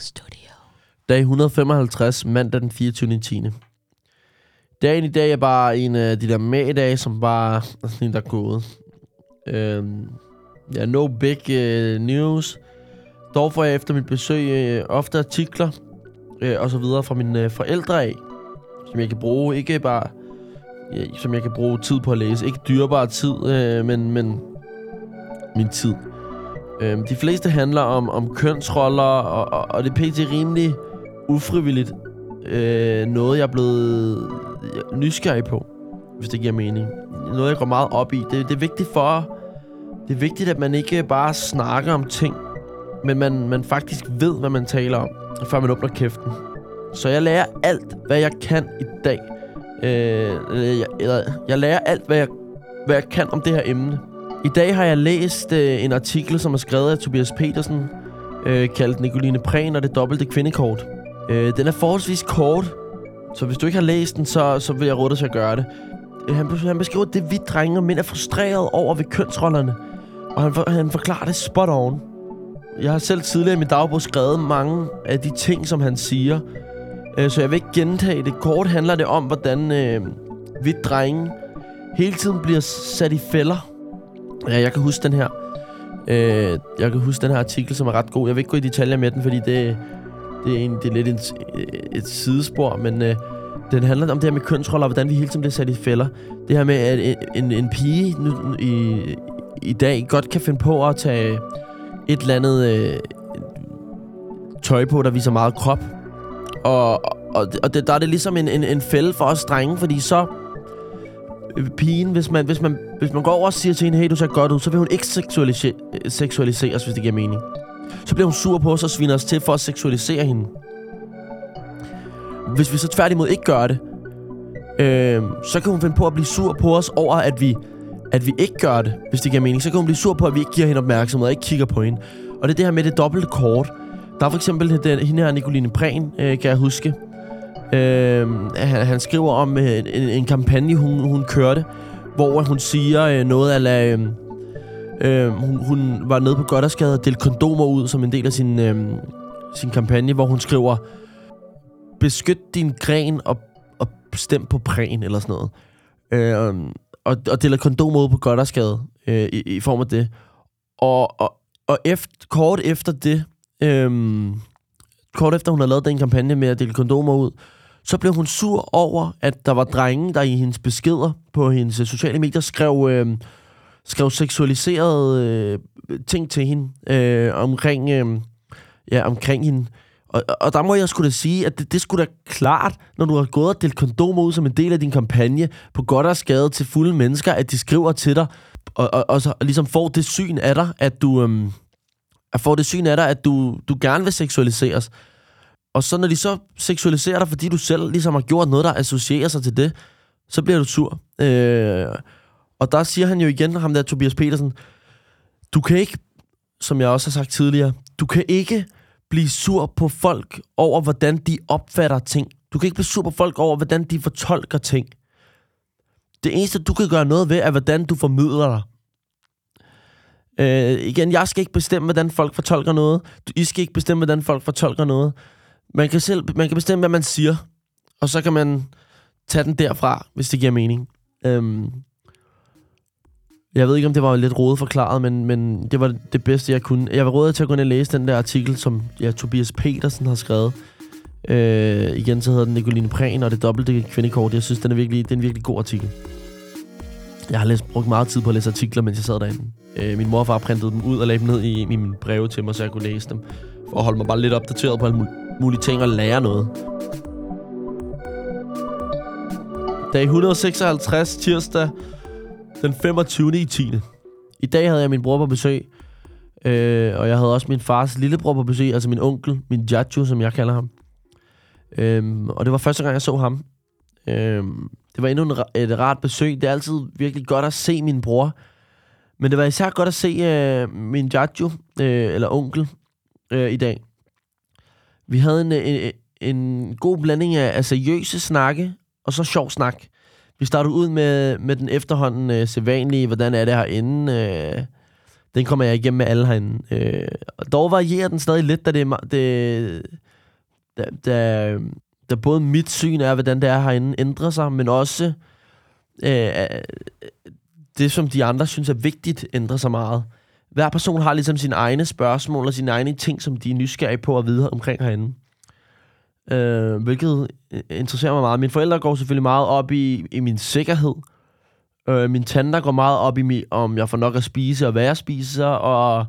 Studio. Dag 155, mandag den 24. 10. Dagen i dag er bare en af de der med som bare er sådan en, der er gået. Øhm, ja, no big uh, news. Dog får jeg efter mit besøg uh, ofte artikler uh, og så videre fra mine uh, forældre af, som jeg kan bruge, ikke bare ja, som jeg kan bruge tid på at læse. Ikke dyrebar tid, uh, men, men min tid. Øhm, de fleste handler om, om kønsroller, og, og, og det er pt. rimelig ufrivilligt øh, noget, jeg er blevet nysgerrig på, hvis det giver mening. Noget, jeg går meget op i. Det, det er vigtigt for... Det er vigtigt, at man ikke bare snakker om ting, men man, man faktisk ved, hvad man taler om, før man åbner kæften. Så jeg lærer alt, hvad jeg kan i dag. Øh, jeg, jeg, jeg lærer alt, hvad jeg, hvad jeg kan om det her emne. I dag har jeg læst øh, en artikel, som er skrevet af Tobias Petersen, øh, kaldt Nicoline Prehn og det dobbelte kvindekort. Øh, den er forholdsvis kort, så hvis du ikke har læst den, så, så vil jeg råde dig til at gøre det. Øh, han, han beskriver, at det vi drenge og mænd er frustreret over ved kønsrollerne, og han, for, han forklarer det spot on. Jeg har selv tidligere i min dagbog skrevet mange af de ting, som han siger, øh, så jeg vil ikke gentage det. Kort handler det om, hvordan øh, vi drenge hele tiden bliver sat i fælder Ja, jeg kan huske den her. Øh, jeg kan huske den her artikel, som er ret god. Jeg vil ikke gå i detaljer med den, fordi det, det, er, en, det er lidt et, et sidespor, men øh, den handler om det her med kønsroller, og hvordan vi hele tiden bliver sat i fælder. Det her med, at en, en, en pige nu, i, i dag godt kan finde på at tage et eller andet øh, tøj på, der viser meget krop. Og, og, og det, der er det ligesom en, en, en fælde for os drenge, fordi så pigen, hvis man, hvis, man, hvis man går over og siger til hende, hey, du ser godt ud, så vil hun ikke seksualise seksualiseres, hvis det giver mening. Så bliver hun sur på os og sviner os til for at seksualisere hende. Hvis vi så tværtimod ikke gør det, øh, så kan hun finde på at blive sur på os over, at vi, at vi ikke gør det, hvis det giver mening. Så kan hun blive sur på, at vi ikke giver hende opmærksomhed og ikke kigger på hende. Og det er det her med det dobbelte kort. Der er for eksempel den, hende her, Nicoline Prehn, øh, kan jeg huske. Øh, han, han skriver om øh, en, en kampagne, hun, hun kørte, hvor hun siger øh, noget af... Øh, øh, hun, hun var nede på Goddersgade og delte kondomer ud som en del af sin, øh, sin kampagne, hvor hun skriver, beskyt din gren og, og stem på præn, eller sådan noget. Øh, og, og deler kondomer ud på Goddersgade øh, i, i form af det. Og, og, og efter, kort efter det, øh, kort efter hun har lavet den kampagne med at dele kondomer ud, så blev hun sur over, at der var drenge, der i hendes beskeder på hendes sociale medier skrev, øh, skrev seksualiserede øh, ting til hende øh, omkring, øh, ja, omkring hende. Og, og der må jeg skulle da sige, at det, det skulle da klart, når du har gået og delt kondomer ud som en del af din kampagne på godt og skade til fulde mennesker, at de skriver til dig, og, og, og så ligesom får det syn af dig, at du... Øh, at får det syn af dig, at du, du gerne vil seksualiseres. Og så når de så seksualiserer dig, fordi du selv ligesom har gjort noget, der associerer sig til det, så bliver du sur. Øh, og der siger han jo igen, ham der Tobias Petersen, du kan ikke, som jeg også har sagt tidligere, du kan ikke blive sur på folk over, hvordan de opfatter ting. Du kan ikke blive sur på folk over, hvordan de fortolker ting. Det eneste, du kan gøre noget ved, er, hvordan du formidler dig. Øh, igen, jeg skal ikke bestemme, hvordan folk fortolker noget. I skal ikke bestemme, hvordan folk fortolker noget. Man kan, selv, man kan bestemme, hvad man siger, og så kan man tage den derfra, hvis det giver mening. Øhm, jeg ved ikke, om det var lidt rodet forklaret, men, men det var det bedste, jeg kunne. Jeg var rådet til at gå ind og læse den der artikel, som ja, Tobias Petersen har skrevet. Øh, igen, så hedder den Nicoline Prehn og det dobbelte kvindekort. Jeg synes, den er virkelig, det er en virkelig god artikel. Jeg har læst, brugt meget tid på at læse artikler, mens jeg sad derinde. Øh, min morfar printede dem ud og lagde dem ned i, i mine breve til mig, så jeg kunne læse dem. For at holde mig bare lidt opdateret på alle mulige ting og lære noget. Dag 156, tirsdag den 25. i 10. I dag havde jeg min bror på besøg, øh, og jeg havde også min fars lillebror på besøg, altså min onkel, min Jaju, som jeg kalder ham. Øh, og det var første gang, jeg så ham. Øh, det var endnu en, et rart besøg. Det er altid virkelig godt at se min bror. Men det var især godt at se øh, min Jaju, øh, eller onkel, øh, i dag. Vi havde en, en, en god blanding af, af seriøse snakke, og så sjov snak. Vi startede ud med, med den efterhånden øh, sædvanlige, hvordan er det herinde. Øh, Den kommer jeg igennem med alle herinde. Øh, dog varierer den stadig lidt, da det, er- det da, da, da både mit syn er, hvordan det er herinde, ændrer sig, men også øh, øh det, som de andre synes er vigtigt, ændrer sig meget. Hver person har ligesom sine egne spørgsmål og sine egne ting, som de er nysgerrige på at vide omkring herinde. Øh, hvilket øh, interesserer mig meget. Mine forældre går selvfølgelig meget op i, i min sikkerhed. Øh, min tante går meget op i, mi, om jeg får nok at spise og hvad jeg spiser. Og,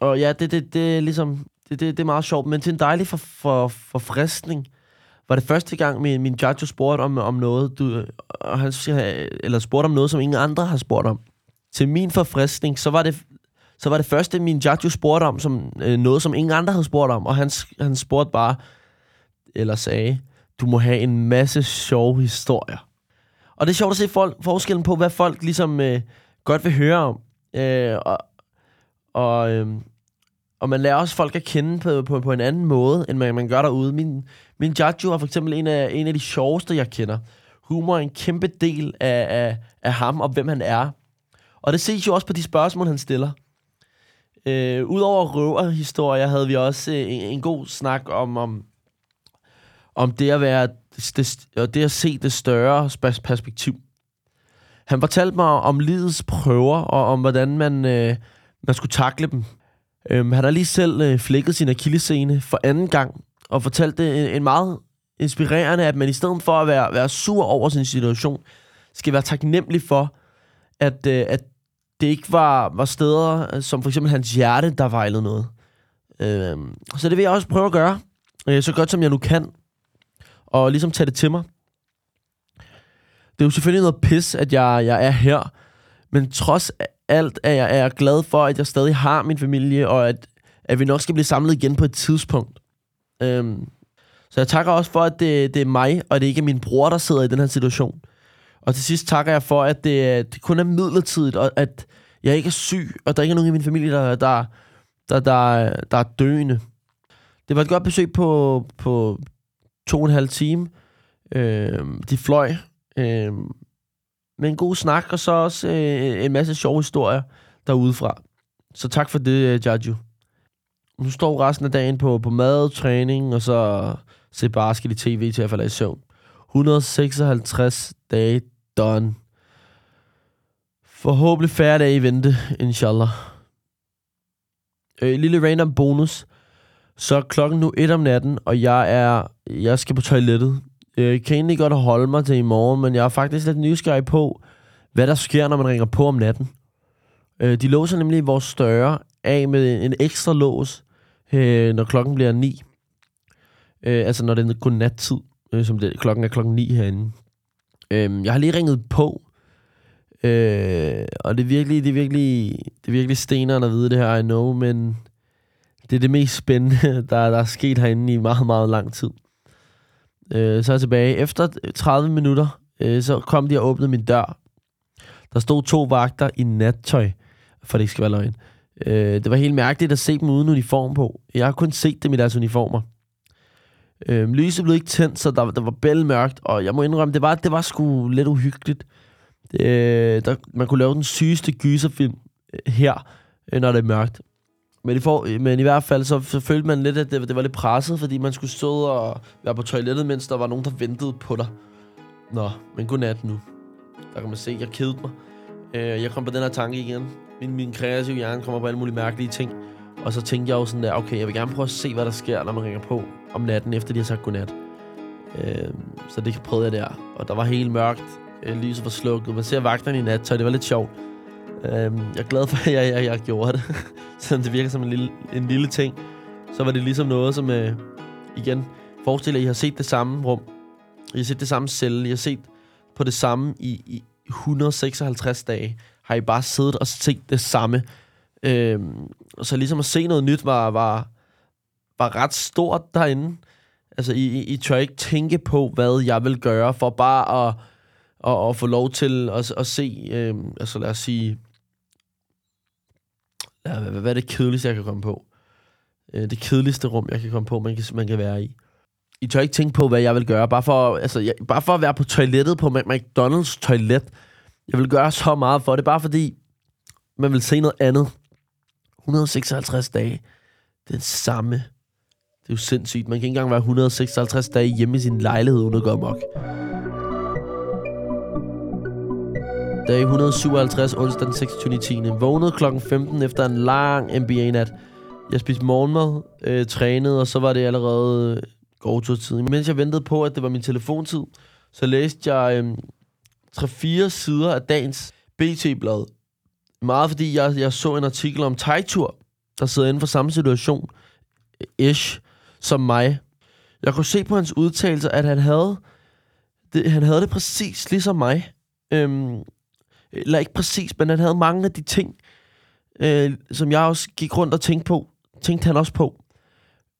og ja, det, det, det er ligesom... Det, det, det er meget sjovt, men til en dejlig for, for, forfriskning var det første gang, min, min Jajo spurgte om, om noget, du, og han siger, eller spurgte om noget, som ingen andre har spurgt om. Til min forfriskning, så var det, så var det første, min Jajo spurgte om, som øh, noget, som ingen andre havde spurgt om, og han, han spurgte bare, eller sagde, du må have en masse sjove historier. Og det er sjovt at se folk, forskellen på, hvad folk ligesom øh, godt vil høre om. Øh, og, og, øh, og man lærer også folk at kende på, på, på en anden måde, end man, man gør derude. Min, min Jajo er for eksempel en af, en af de sjoveste, jeg kender. Humor er en kæmpe del af, af, af ham og hvem han er. Og det ses jo også på de spørgsmål, han stiller. Øh, Udover røverhistorier havde vi også øh, en, en god snak om, om, om det at være det, det at se det større perspektiv. Han fortalte mig om livets prøver, og om hvordan man, øh, man skulle takle dem. Øhm, han har lige selv øh, flækket sin akillescene for anden gang, og fortalte en, en meget inspirerende, at man i stedet for at være, være sur over sin situation, skal være taknemmelig for, at, øh, at det ikke var, var steder, øh, som for eksempel hans hjerte, der vejlede noget. Øh, så det vil jeg også prøve at gøre, øh, så godt som jeg nu kan, og ligesom tage det til mig. Det er jo selvfølgelig noget pis, at jeg, jeg er her, men trods alt er jeg, er jeg glad for, at jeg stadig har min familie, og at, at vi nok skal blive samlet igen på et tidspunkt. Øhm, så jeg takker også for, at det, det er mig, og det ikke er min bror, der sidder i den her situation. Og til sidst takker jeg for, at det, øh, det kun er midlertidigt, og at jeg ikke er syg, og der ikke er nogen i min familie, der, der, der, der, der er døende. Det var et godt besøg på, på to og en halv time. Øh, de fløj. Øh, med en god snak, og så også øh, en masse sjove historier derudefra. Så tak for det, øh, Jaju. Nu står resten af dagen på, på mad, træning, og så se basket i tv til at falde i søvn. 156 dage done. Forhåbentlig færre dage i vente, inshallah. Øh, lille random bonus. Så er klokken nu 1 om natten, og jeg er jeg skal på toilettet. Jeg kan egentlig godt holde mig til i morgen, men jeg er faktisk lidt nysgerrig på, hvad der sker, når man ringer på om natten. Øh, de låser nemlig vores større af med en ekstra lås, øh, når klokken bliver 9. Øh, altså når det er godnattid, øh, som det, klokken er klokken 9 herinde. Øh, jeg har lige ringet på, øh, og det er virkelig, det er virkelig, det er virkelig steneren at vide det her, I know, men det er det mest spændende, der, der er sket herinde i meget, meget lang tid. Øh, så er jeg tilbage. Efter 30 minutter, øh, så kom de og åbnede min dør. Der stod to vagter i nattøj, for det ikke skal være løgn. Øh, det var helt mærkeligt at se dem uden uniform på. Jeg har kun set dem i deres uniformer. Øh, lyset blev ikke tændt, så der, der var bælmørkt, og jeg må indrømme, det var, det var sgu lidt uhyggeligt. Øh, der, man kunne lave den sygeste gyserfilm øh, her, øh, når det er mørkt. Men i, for, øh, men i hvert fald, så, så følte man lidt, at det, det var lidt presset, fordi man skulle stå og være på toilettet, mens der var nogen, der ventede på dig. Nå, men godnat nu. Der kan man se, jeg kedede mig. Øh, jeg kom på den her tanke igen. Min, min kreative hjerne kommer på alle mulige mærkelige ting. Og så tænkte jeg jo sådan der, okay, jeg vil gerne prøve at se, hvad der sker, når man ringer på om natten, efter de har sagt godnat. Øh, så det prøvede jeg der. Og der var helt mørkt. Øh, lyset var slukket. Man ser vagterne i nat, så det var lidt sjovt. Øh, jeg er glad for, at jeg, jeg, jeg gjorde det. Selvom det virker som en lille, en lille ting. Så var det ligesom noget, som... Øh, igen, forestil jer, at I har set det samme rum. I har set det samme celle. I har set på det samme i, i 156 dage. Har I bare siddet og set det samme. Øh, så ligesom at se noget nyt var, var, var ret stort derinde. Altså, I, I, tør ikke tænke på, hvad jeg vil gøre, for bare at, at, at få lov til at, at se, øh, altså lad os sige, ja, hvad, hvad er det kedeligste, jeg kan komme på? Øh, det kedeligste rum, jeg kan komme på, man kan, man kan være i. I tør ikke tænke på, hvad jeg vil gøre, bare for, altså, jeg, bare for at være på toilettet, på McDonald's toilet. Jeg vil gøre så meget for det, bare fordi, man vil se noget andet. 156 dage. Den samme. Det er jo sindssygt. Man kan ikke engang være 156 dage hjemme i sin lejlighed, uden at gå amok. Dag 157, onsdag den 26. 10. Vågnede klokken 15 efter en lang NBA-nat. Jeg spiste morgenmad, øh, trænede, og så var det allerede øh, gårdturtid. Mens jeg ventede på, at det var min telefontid, så læste jeg øh, 3-4 sider af dagens BT-blad. Meget fordi jeg, jeg så en artikel om Tejtur, der sidder inden for samme situation, ish, som mig. Jeg kunne se på hans udtalelser, at han havde det, han havde det præcis ligesom mig. Øhm, eller ikke præcis, men han havde mange af de ting, øh, som jeg også gik rundt og tænkte på, tænkte han også på.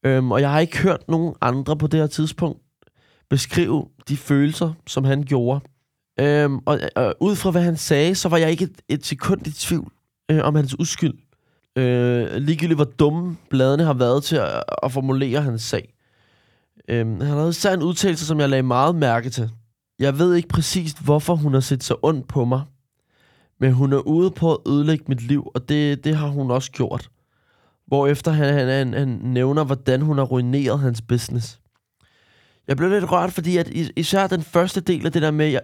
Øhm, og jeg har ikke hørt nogen andre på det her tidspunkt beskrive de følelser, som han gjorde. Øhm, og, øh, ud fra hvad han sagde, så var jeg ikke et, et sekund i tvivl øh, om hans uskyld. Øh, ligegyldigt hvor dumme bladene har været til at, at formulere hans sag. Øh, han havde især en udtalelse, som jeg lagde meget mærke til. Jeg ved ikke præcist, hvorfor hun har set så ondt på mig. Men hun er ude på at ødelægge mit liv, og det, det har hun også gjort. Hvorefter han, han, han, han nævner, hvordan hun har ruineret hans business. Jeg blev lidt rørt, fordi at især den første del af det der med, jeg,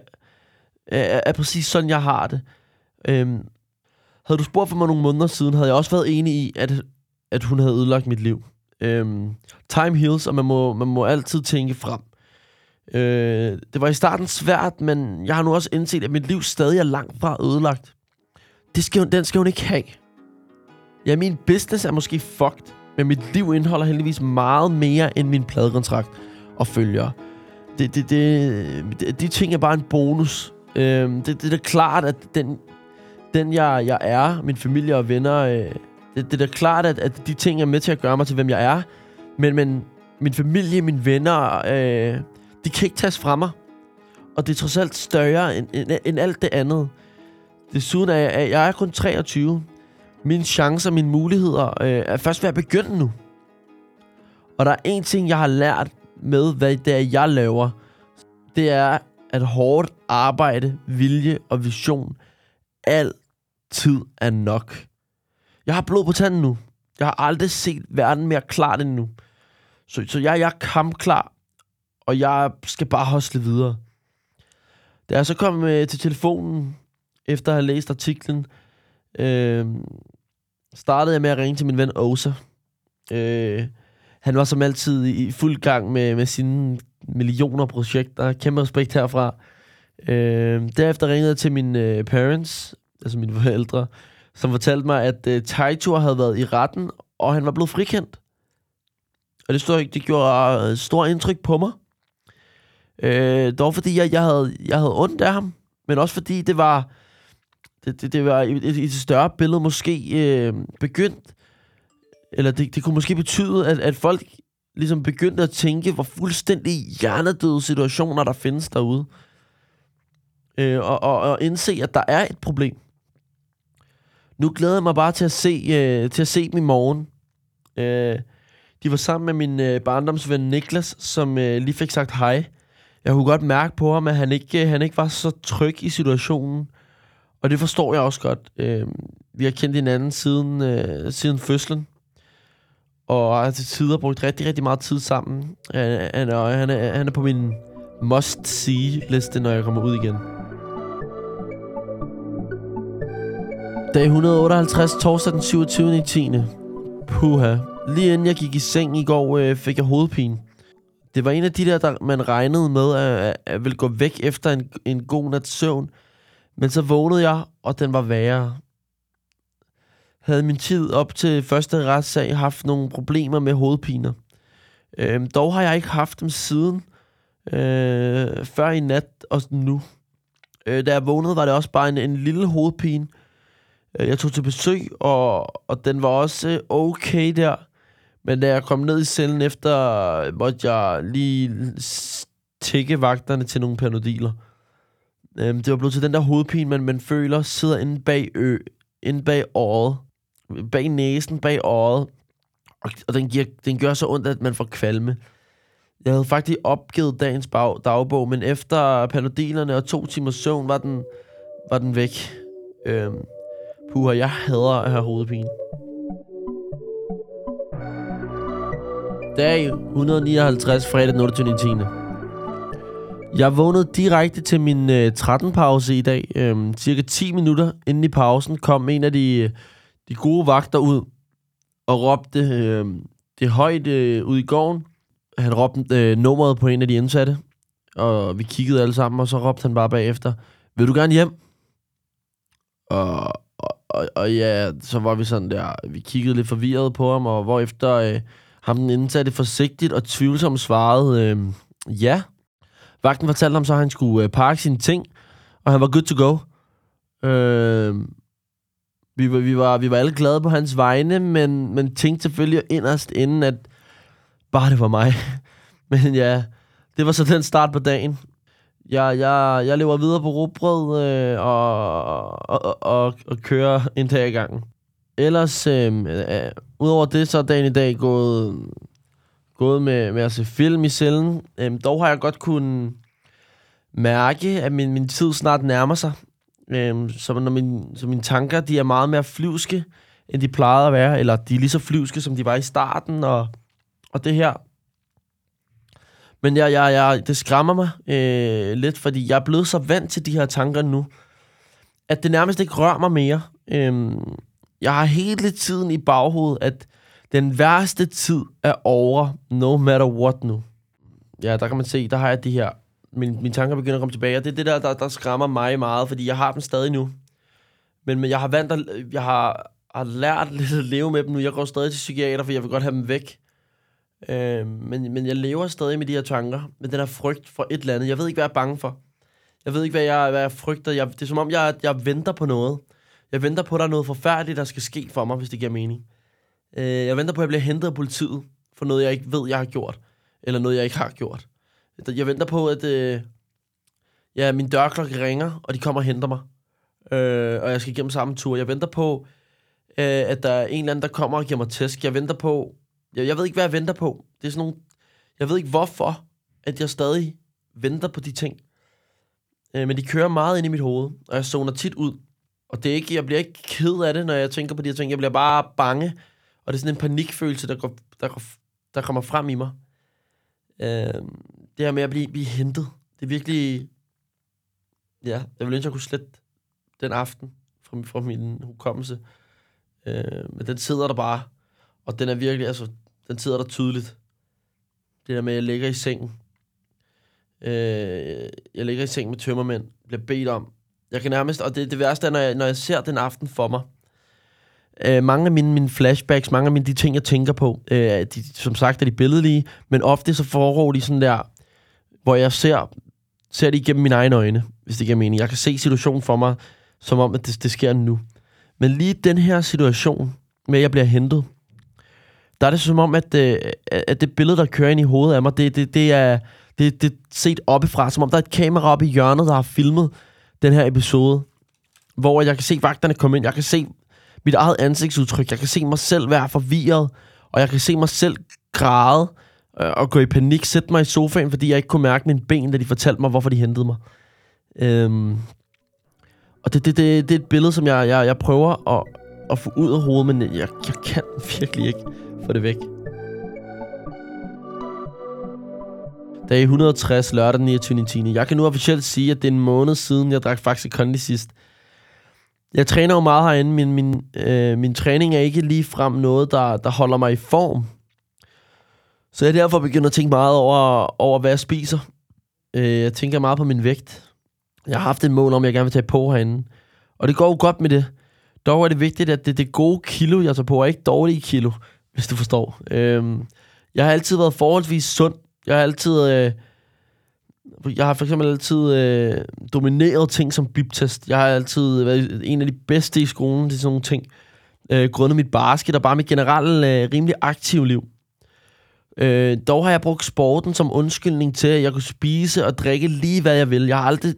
er, er præcis sådan, jeg har det. Øhm, havde du spurgt for mig nogle måneder siden, havde jeg også været enig i, at, at hun havde ødelagt mit liv. Øhm, time heals, og man må, man må altid tænke frem. Øh, det var i starten svært, men jeg har nu også indset, at mit liv stadig er langt fra ødelagt. Det skal, den skal hun ikke have. Ja, min business er måske fucked, men mit liv indeholder heldigvis meget mere end min pladekontrakt og følgere. Det, det, det, det, de ting er bare en bonus. Øhm, det, det er da klart, at den, den jeg, jeg er, min familie og venner, øh, det, det er da klart, at, at de ting er med til at gøre mig til, hvem jeg er. Men, men min familie, mine venner, øh, de kan ikke tages fra mig. Og det er trods alt større end, end, end alt det andet. Desuden er jeg, jeg er kun 23. Mine chancer, mine muligheder øh, er først ved at begynde nu. Og der er en ting, jeg har lært med, hvad det er, jeg laver. Det er, at hårdt arbejde, vilje og vision alt Tid er nok. Jeg har blod på tanden nu. Jeg har aldrig set verden mere klart end nu. Så, så jeg, jeg er kampklar og jeg skal bare hostle videre. Da jeg så kom øh, til telefonen, efter at have læst artiklen, øh, startede jeg med at ringe til min ven Osa. Øh, han var som altid i fuld gang med, med sine millioner projekter. Kæmpe respekt herfra. Øh, derefter ringede jeg til mine øh, parents, altså mine forældre, som fortalte mig, at øh, Taitur havde været i retten, og han var blevet frikendt. Og det, stod, det gjorde øh, stor indtryk på mig. Øh, dog fordi jeg, jeg, havde, jeg havde ondt af ham, men også fordi det var, det, det, det var i et, et større billede måske øh, begyndt, eller det, det kunne måske betyde, at, at folk ligesom begyndte at tænke, hvor fuldstændig hjernedøde situationer, der findes derude. Øh, og, og, og indse, at der er et problem. Nu glæder jeg mig bare til at se, øh, til at se dem i morgen. Øh, de var sammen med min øh, barndomsven Niklas, som øh, lige fik sagt hej jeg kunne godt mærke på ham, at han ikke, øh, han ikke var så tryg i situationen. Og det forstår jeg også godt. Øh, vi har kendt hinanden siden, øh, siden fødslen. Og har til tider brugt rigtig, rigtig meget tid sammen. Han, han, er, han, er, han er på min must-see-liste, når jeg kommer ud igen. Dag 158, torsdag den 27. 10. Puha. Lige inden jeg gik i seng i går, øh, fik jeg hovedpine. Det var en af de der, der man regnede med, at, at ville gå væk efter en, en god nat søvn. Men så vågnede jeg, og den var værre. Havde min tid op til første retssag haft nogle problemer med hovedpiner. Øhm, dog har jeg ikke haft dem siden øh, før i nat og nu. Øh, da jeg vågnede, var det også bare en, en lille hovedpine. Øh, jeg tog til besøg, og, og den var også øh, okay der. Men da jeg kom ned i cellen efter, måtte jeg lige tække vagterne til nogle panodiler. Øhm, det var blevet til den der hovedpine, man, man føler sidder inde bag ø, inde bag året, bag næsen, bag øjet. Og, og den, giver, den gør så ondt, at man får kvalme. Jeg havde faktisk opgivet dagens bag, dagbog, men efter panodilerne og to timers søvn, var den, var den væk. Øhm, Puha, jeg hader at have hovedpine. Dag 159, fredag den 28. 10. Jeg vågnede direkte til min øh, 13-pause i dag. Øhm, cirka 10 minutter inden i pausen kom en af de, øh, de gode vagter ud og råbte øh, det højt øh, ud i gården. Han råbte øh, nummeret på en af de indsatte, og vi kiggede alle sammen, og så råbte han bare bagefter, vil du gerne hjem? Og, og, og ja, så var vi sådan der, vi kiggede lidt forvirret på ham, og hvorefter øh, ham den indsatte forsigtigt og tvivlsomt svarede, øh, ja. Vagten fortalte ham så, at han skulle øh, pakke sine ting, og han var good to go. Øh, vi, var, vi, var, vi var alle glade på hans vegne, men, men tænkte selvfølgelig inderst inden, at bare det var mig. men ja, det var så den start på dagen. Jeg, jeg, jeg lever videre på råbrød øh, og, og, og, og kører en dag i gangen. Ellers, øh, øh, udover det, så er dagen i dag gået, gået med, med at se film i cellen. Øh, dog har jeg godt kunne mærke, at min, min tid snart nærmer sig. Øh, så, når min, så mine tanker de er meget mere flyvske, end de plejede at være. Eller de er lige så flyvske, som de var i starten. Og, og det her men jeg, jeg, jeg, det skræmmer mig øh, lidt, fordi jeg er blevet så vant til de her tanker nu, at det nærmest ikke rører mig mere. Øh, jeg har hele tiden i baghovedet, at den værste tid er over, no matter what nu. Ja, der kan man se, der har jeg de her, mine, mine tanker begynder at komme tilbage, og det er det der, der, der skræmmer mig meget, fordi jeg har dem stadig nu. Men, men jeg har vant at, jeg har, har lært lidt at leve med dem nu. Jeg går stadig til psykiater, for jeg vil godt have dem væk. Øh, men, men jeg lever stadig med de her tanker, med den her frygt for et eller andet. Jeg ved ikke, hvad jeg er bange for. Jeg ved ikke, hvad jeg, hvad jeg frygter. Jeg, det er som om, jeg, jeg venter på noget. Jeg venter på, at der er noget forfærdeligt, der skal ske for mig, hvis det giver mening. Øh, jeg venter på, at jeg bliver hentet af politiet for noget, jeg ikke ved, jeg har gjort. Eller noget, jeg ikke har gjort. Jeg venter på, at øh, ja, min dørklokke ringer, og de kommer og henter mig. Øh, og jeg skal igennem samme tur. Jeg venter på, øh, at der er en eller anden, der kommer og giver mig tæsk. Jeg venter på, jeg, jeg ved ikke, hvad jeg venter på. Det er sådan nogle... Jeg ved ikke, hvorfor, at jeg stadig venter på de ting. Øh, men de kører meget ind i mit hoved, og jeg zoner tit ud. Og det er ikke, jeg bliver ikke ked af det, når jeg tænker på de her ting. Jeg bliver bare bange. Og det er sådan en panikfølelse, der, går, der, går, der kommer frem i mig. Øh, det her med at blive, blive hentet. Det er virkelig... Ja, jeg ville ønske, at jeg kunne slette den aften fra, fra min hukommelse. Øh, men den sidder der bare. Og den er virkelig, altså, den sidder der tydeligt. Det der med, at jeg ligger i sengen. Øh, jeg ligger i seng med tømmermænd. Bliver bedt om. Jeg kan nærmest... Og det, det værste er, når jeg, når jeg ser den aften for mig. Øh, mange af mine, mine flashbacks, mange af mine de ting, jeg tænker på, øh, de, som sagt er de billedlige, men ofte så foregår de sådan der, hvor jeg ser, ser det igennem mine egne øjne, hvis det giver mening. Jeg kan se situationen for mig, som om, at det, det sker nu. Men lige den her situation, med at jeg bliver hentet, der er det som om, at, øh, at det billede, der kører ind i hovedet af mig, det, det, det, er, det, det er set oppefra, som om der er et kamera oppe i hjørnet, der har filmet den her episode, hvor jeg kan se vagterne komme ind, jeg kan se mit eget ansigtsudtryk, jeg kan se mig selv være forvirret, og jeg kan se mig selv græde øh, og gå i panik, sætte mig i sofaen, fordi jeg ikke kunne mærke mine ben, da de fortalte mig, hvorfor de hentede mig. Øhm, og det, det, det, det er et billede, som jeg, jeg, jeg prøver at, at få ud af hovedet, men jeg, jeg kan virkelig ikke. Få det væk. Dag 160, lørdag den 29. 10. Jeg kan nu officielt sige, at det er en måned siden, jeg drak faktisk kondi sidst. Jeg træner jo meget herinde. Min, min, øh, min træning er ikke lige frem noget, der, der holder mig i form. Så jeg er derfor begyndt at tænke meget over, over hvad jeg spiser. Øh, jeg tænker meget på min vægt. Jeg har haft et mål om, at jeg gerne vil tage på herinde. Og det går jo godt med det. Dog er det vigtigt, at det, det gode kilo, jeg tager på, er ikke dårlige kilo hvis du forstår. Øhm, jeg har altid været forholdsvis sund. Jeg har altid... Øh, jeg har for eksempel altid øh, domineret ting som biptest. Jeg har altid været en af de bedste i skolen til sådan nogle ting. Øh, grundet mit basket og bare mit generelt øh, rimelig aktive liv. Øh, dog har jeg brugt sporten som undskyldning til, at jeg kunne spise og drikke lige hvad jeg vil. Jeg har aldrig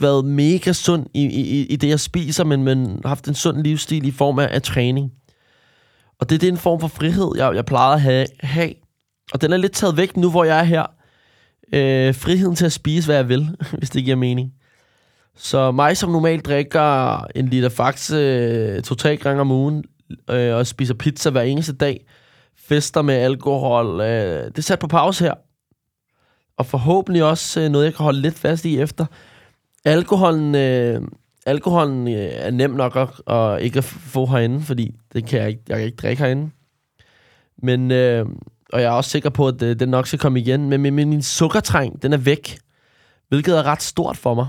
været mega sund i, i, i det, jeg spiser, men, men haft en sund livsstil i form af, af træning. Og det, det er en form for frihed, jeg, jeg plejede at have, have. Og den er lidt taget væk nu, hvor jeg er her. Øh, friheden til at spise, hvad jeg vil, hvis det giver mening. Så mig, som normalt drikker en liter Faxe øh, to-tre gange om ugen, øh, og spiser pizza hver eneste dag, fester med alkohol, øh, det er sat på pause her. Og forhåbentlig også øh, noget, jeg kan holde lidt fast i efter. Alkoholen, øh, alkoholen øh, er nem nok at, at ikke at få herinde, fordi det kan jeg ikke, jeg kan ikke drikke herinde. Men, øh, og jeg er også sikker på, at øh, den nok skal komme igen. Men min, min sukkertræng, den er væk. Hvilket er ret stort for mig.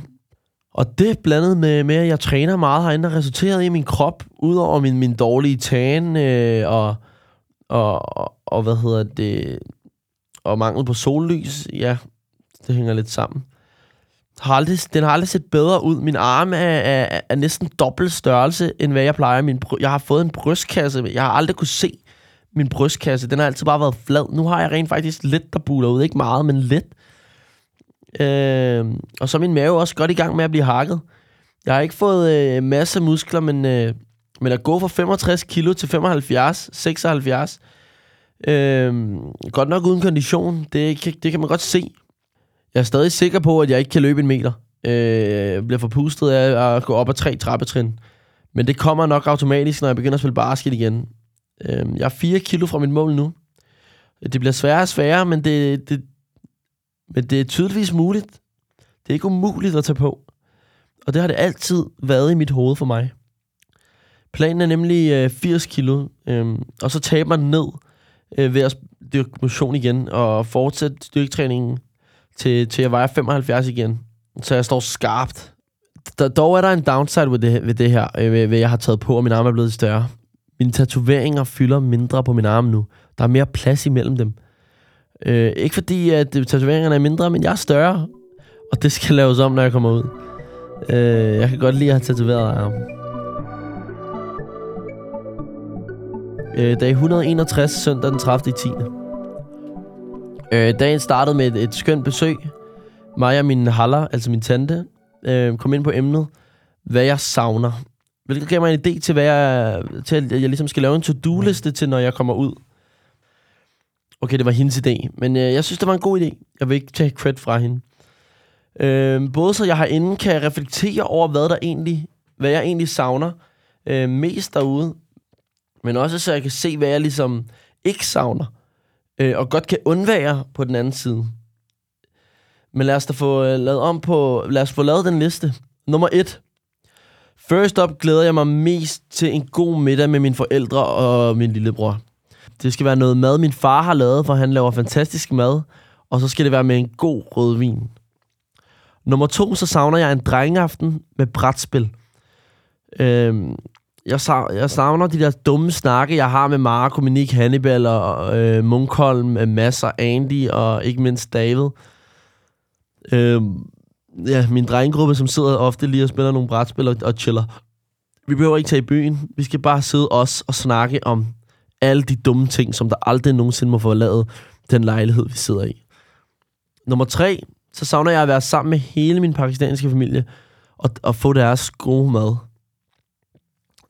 Og det blandet med, med at jeg træner meget herinde, har resulteret i min krop, udover min, min dårlige tan øh, og, og, og, og, hvad hedder det, og mangel på sollys. Ja, det hænger lidt sammen. Har aldrig, den har aldrig set bedre ud. Min arm er, er, er næsten dobbelt størrelse, end hvad jeg plejer. Min, bry- jeg har fået en brystkasse. Jeg har aldrig kunne se min brystkasse. Den har altid bare været flad. Nu har jeg rent faktisk lidt, der buler ud. Ikke meget, men lidt. Øh, og så er min mave også godt i gang med at blive hakket. Jeg har ikke fået øh, masse muskler, men, øh, men at gå fra 65 kilo til 75, 76, øh, godt nok uden kondition, det, det kan man godt se. Jeg er stadig sikker på, at jeg ikke kan løbe en meter. Øh, jeg bliver forpustet af at gå op ad tre trappetrin. Men det kommer nok automatisk, når jeg begynder at spille basket igen. Øh, jeg er 4 kilo fra mit mål nu. Det bliver sværere og sværere, men det, det, men det er tydeligvis muligt. Det er ikke umuligt at tage på. Og det har det altid været i mit hoved for mig. Planen er nemlig øh, 80 kilo, øh, og så taber man ned øh, ved at dyrke motion igen, og fortsætte styrketræningen til, til jeg vejer 75 igen. Så jeg står skarpt. Der, dog er der en downside ved det, ved det her, øh, ved, ved jeg har taget på, og min arm er blevet større. Mine tatoveringer fylder mindre på min arm nu. Der er mere plads imellem dem. Øh, ikke fordi, at tatoveringerne er mindre, men jeg er større. Og det skal laves om, når jeg kommer ud. Øh, jeg kan godt lide at have tatoveret arm. Øh, dag 161, søndag den 30. 10. Øh, dagen startede med et, et skønt besøg. Mig og min haller, altså min tante, øh, kom ind på emnet, hvad jeg savner. Hvilket gav mig en idé til, hvad jeg, til at jeg ligesom skal lave en to-do-liste til, når jeg kommer ud. Okay, det var hendes idé, men øh, jeg synes, det var en god idé. Jeg vil ikke tage credit fra hende. Øh, både så jeg herinde kan reflektere over, hvad der egentlig, hvad jeg egentlig savner øh, mest derude, men også så jeg kan se, hvad jeg ligesom ikke savner, øh, og godt kan undvære på den anden side. Men lad os da få øh, lavet om på, lad os få lavet den liste. Nummer et. First up glæder jeg mig mest til en god middag med mine forældre og min lillebror. Det skal være noget mad, min far har lavet, for han laver fantastisk mad. Og så skal det være med en god rødvin. Nummer to, så savner jeg en drengeaften med brætspil. Øhm, jeg, savner, jeg savner de der dumme snakke, jeg har med Marco, Minik, Hannibal og øh, Munkholm, øh, Masser, Andy og ikke mindst David. Øh, ja, min drengegruppe, som sidder ofte lige og spiller nogle brætspil og, og chiller. Vi behøver ikke tage i byen. Vi skal bare sidde os og snakke om alle de dumme ting, som der aldrig nogensinde må forlade den lejlighed, vi sidder i. Nummer tre, så savner jeg at være sammen med hele min pakistanske familie og, og få deres gode mad.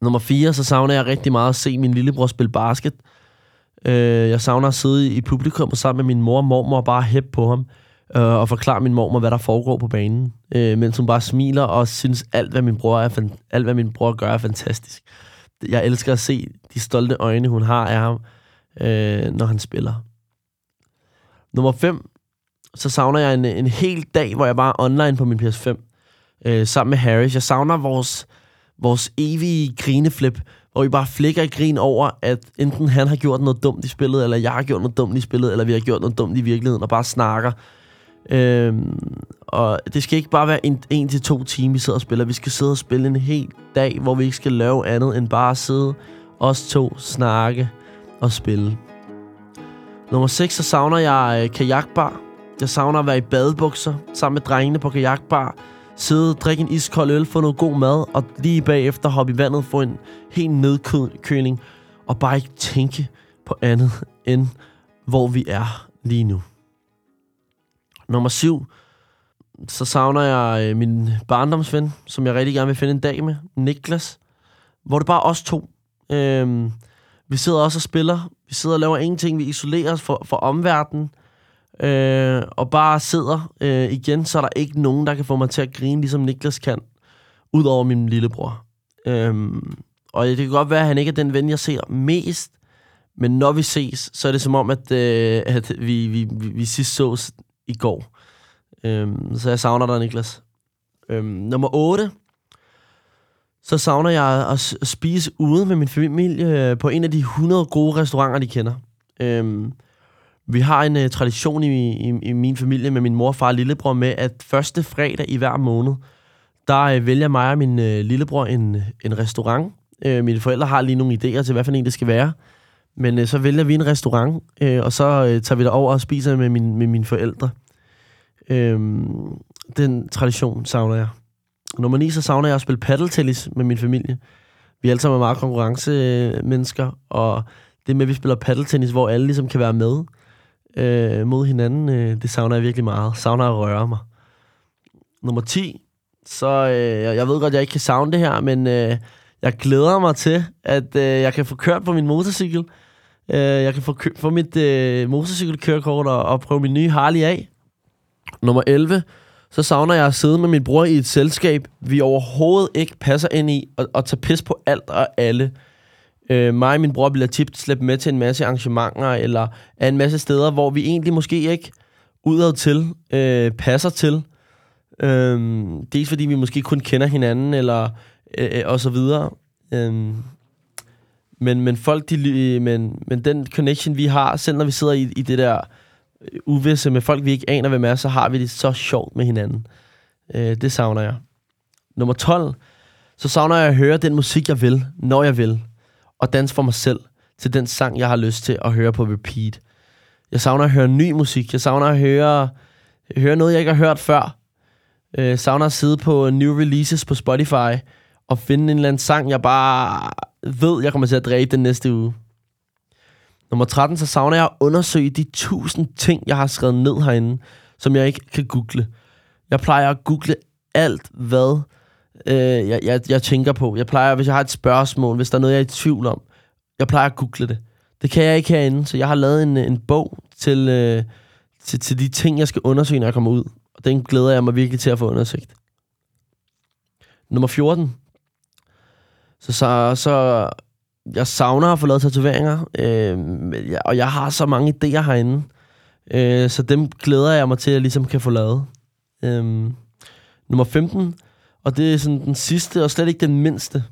Nummer 4, så savner jeg rigtig meget at se min lillebror spille basket. Øh, jeg savner at sidde i publikum og sammen med min mor og mormor og bare hæppe på ham øh, og forklare min mormor, hvad der foregår på banen. Øh, mens hun bare smiler og synes, alt hvad min bror, er, alt, hvad min bror gør, er fantastisk. Jeg elsker at se de stolte øjne, hun har af ham, øh, når han spiller. Nummer 5, så savner jeg en, en hel dag, hvor jeg bare er online på min PS5, øh, sammen med Harris. Jeg savner vores, vores evige grineflip, hvor vi bare flikker i grin over, at enten han har gjort noget dumt i spillet, eller jeg har gjort noget dumt i spillet, eller vi har gjort noget dumt i virkeligheden, og bare snakker. Øhm, og det skal ikke bare være en, en til to timer, vi sidder og spiller. Vi skal sidde og spille en hel dag, hvor vi ikke skal lave andet end bare sidde, os to, snakke og spille. Nummer 6, så savner jeg øh, kajakbar. Jeg savner at være i badebukser sammen med drengene på kajakbar. Sidde, drikke en iskold øl, få noget god mad, og lige bagefter hoppe i vandet, få en helt nedkøling, og bare ikke tænke på andet end, hvor vi er lige nu. Nummer 7, så savner jeg øh, min barndomsven, som jeg rigtig gerne vil finde en dag med, Niklas. Hvor det bare er os to. Øhm, vi sidder også og spiller. Vi sidder og laver ingenting. Vi isolerer os fra, omverdenen. Øh, og bare sidder øh, igen, så er der ikke nogen, der kan få mig til at grine, ligesom Niklas kan. Udover min lillebror. Øhm, og det kan godt være, at han ikke er den ven, jeg ser mest. Men når vi ses, så er det som om, at, øh, at vi, vi, vi, vi sidst sås i går. Øhm, så jeg savner dig, Niklas. Øhm, nummer 8. Så savner jeg at spise ude med min familie øh, på en af de 100 gode restauranter, de kender. Øhm, vi har en uh, tradition i, i, i min familie med min mor, far og lillebror med, at første fredag i hver måned, der uh, vælger mig og min uh, lillebror en, en restaurant. Uh, mine forældre har lige nogle idéer til, hvad for en det skal være. Men uh, så vælger vi en restaurant, uh, og så uh, tager vi over og spiser med, min, med mine forældre. Uh, den tradition savner jeg. Nummer 9, så savner jeg at spille paddeltennis med min familie. Vi er alle sammen meget konkurrencemennesker, og det med, at vi spiller paddeltennis, hvor alle ligesom kan være med øh, mod hinanden, øh, det savner jeg virkelig meget. Savner at røre mig. Nummer 10, så øh, jeg ved godt, jeg ikke kan savne det her, men øh, jeg glæder mig til, at øh, jeg kan få kørt på min motorcykel. Øh, jeg kan få, få mit øh, motorcykelkørekort og, og prøve min nye Harley af. Nummer 11, så savner jeg at sidde med min bror i et selskab, vi overhovedet ikke passer ind i, og, og tage pis på alt og alle. Øh, mig og min bror bliver tit slæbt med til en masse arrangementer, eller er en masse steder, hvor vi egentlig måske ikke udad til øh, passer til. Øh, dels fordi vi måske kun kender hinanden, eller øh, øh og så videre. Øh, men, men folk, de, men, men den connection, vi har, selv når vi sidder i, i det der øh, uvisse med folk, vi ikke aner, hvem er, så har vi det så sjovt med hinanden. Øh, det savner jeg. Nummer 12. Så savner jeg at høre den musik, jeg vil, når jeg vil og danse for mig selv til den sang, jeg har lyst til at høre på repeat. Jeg savner at høre ny musik. Jeg savner at høre, høre noget, jeg ikke har hørt før. Jeg savner at sidde på new releases på Spotify og finde en eller anden sang, jeg bare ved, jeg kommer til at dræbe den næste uge. Nummer 13, så savner jeg at undersøge de tusind ting, jeg har skrevet ned herinde, som jeg ikke kan google. Jeg plejer at google alt, hvad øh, jeg, jeg, jeg tænker på. Jeg plejer, hvis jeg har et spørgsmål, hvis der er noget, jeg er i tvivl om, jeg plejer at google det. Det kan jeg ikke herinde, så jeg har lavet en, en bog til, øh, til, til de ting, jeg skal undersøge, når jeg kommer ud. Og den glæder jeg mig virkelig til at få undersøgt. Nummer 14. Så, så, så jeg savner at få lavet tatoveringer, øh, og jeg har så mange idéer herinde, øh, så dem glæder jeg mig til, at jeg ligesom kan få lavet. Øh, nummer 15 og det er sådan den sidste, og slet ikke den mindste.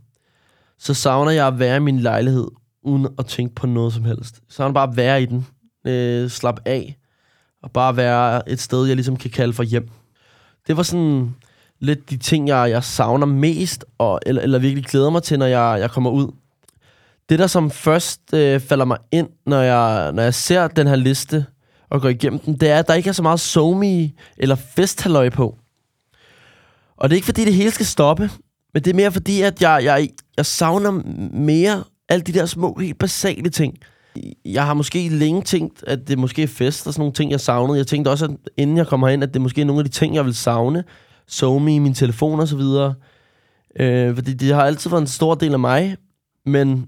Så savner jeg at være i min lejlighed, uden at tænke på noget som helst. Så savner bare at være i den. Øh, slap af. Og bare være et sted, jeg ligesom kan kalde for hjem. Det var sådan lidt de ting, jeg, jeg savner mest, og, eller, eller virkelig glæder mig til, når jeg, jeg kommer ud. Det, der som først øh, falder mig ind, når jeg, når jeg ser den her liste og går igennem den, det er, at der ikke er så meget somi eller festhalløj på. Og det er ikke fordi, det hele skal stoppe, men det er mere fordi, at jeg, jeg, jeg savner mere alle de der små, helt basale ting. Jeg har måske længe tænkt, at det måske er fest og sådan nogle ting, jeg savnede. Jeg tænkte også, at inden jeg kommer herind, at det måske er nogle af de ting, jeg vil savne. SoMe i min telefon og så videre. Øh, fordi det har altid været en stor del af mig. Men,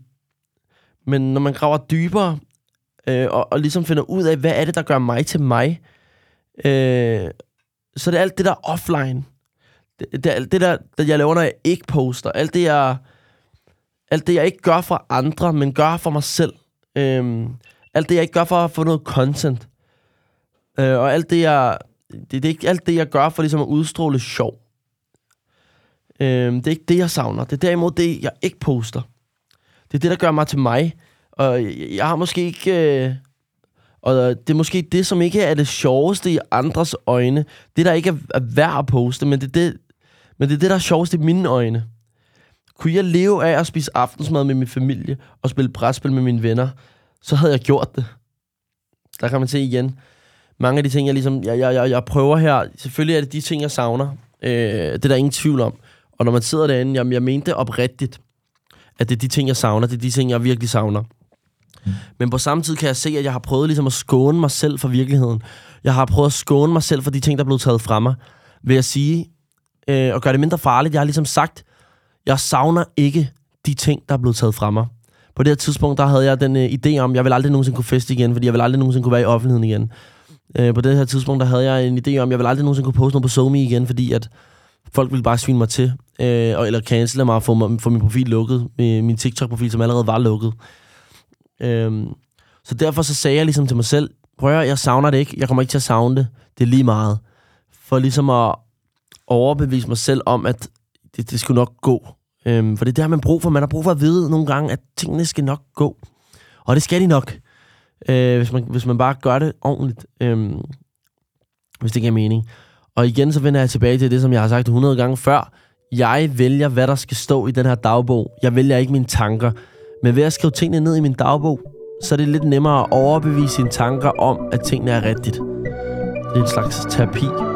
men når man graver dybere, øh, og, og ligesom finder ud af, hvad er det, der gør mig til mig, øh, så det er det alt det der offline det, det, det der, det, jeg laver, når jeg ikke poster, alt det, jeg, alt det, jeg ikke gør for andre, men gør for mig selv. Øhm, alt det, jeg ikke gør for at få noget content. Øh, og alt det, jeg... Det, det er ikke alt det, jeg gør for ligesom at udstråle sjov. Øhm, det er ikke det, jeg savner. Det er derimod det, jeg ikke poster. Det er det, der gør mig til mig. Og jeg, jeg har måske ikke... Øh, og det er måske det, som ikke er det sjoveste i andres øjne. Det, der ikke er værd at poste, men det er det, men det er det, der er sjovest i mine øjne. Kunne jeg leve af at spise aftensmad med min familie og spille brætspil med mine venner, så havde jeg gjort det. Der kan man se igen. Mange af de ting, jeg ligesom, jeg, jeg, jeg, jeg prøver her, selvfølgelig er det de ting, jeg savner. Øh, det er der ingen tvivl om. Og når man sidder derinde, jamen, jeg mente oprigtigt, at det er de ting, jeg savner. Det er de ting, jeg virkelig savner. Mm. Men på samme tid kan jeg se, at jeg har prøvet ligesom at skåne mig selv for virkeligheden. Jeg har prøvet at skåne mig selv for de ting, der er blevet taget fra mig. Ved at sige, øh, og gøre det mindre farligt. Jeg har ligesom sagt, jeg savner ikke de ting, der er blevet taget fra mig. På det her tidspunkt, der havde jeg den øh, idé om, jeg vil aldrig nogensinde kunne feste igen, fordi jeg vil aldrig nogensinde kunne være i offentligheden igen. Øh, på det her tidspunkt, der havde jeg en idé om, jeg vil aldrig nogensinde kunne poste noget på SoMe igen, fordi at folk ville bare svine mig til, øh, og- eller cancele mig og få, få min profil lukket, min, min TikTok-profil, som allerede var lukket. Øh, så derfor så sagde jeg ligesom til mig selv, prøv at jeg savner det ikke, jeg kommer ikke til at savne det, det er lige meget. For ligesom at overbevise mig selv om, at det, det skulle nok gå. Øhm, for det er det, har man brug for. Man har brug for at vide nogle gange, at tingene skal nok gå. Og det skal de nok, øh, hvis, man, hvis man bare gør det ordentligt. Øhm, hvis det giver mening. Og igen, så vender jeg tilbage til det, som jeg har sagt 100 gange før. Jeg vælger, hvad der skal stå i den her dagbog. Jeg vælger ikke mine tanker. Men ved at skrive tingene ned i min dagbog, så er det lidt nemmere at overbevise sine tanker om, at tingene er rigtigt. Det er en slags terapi.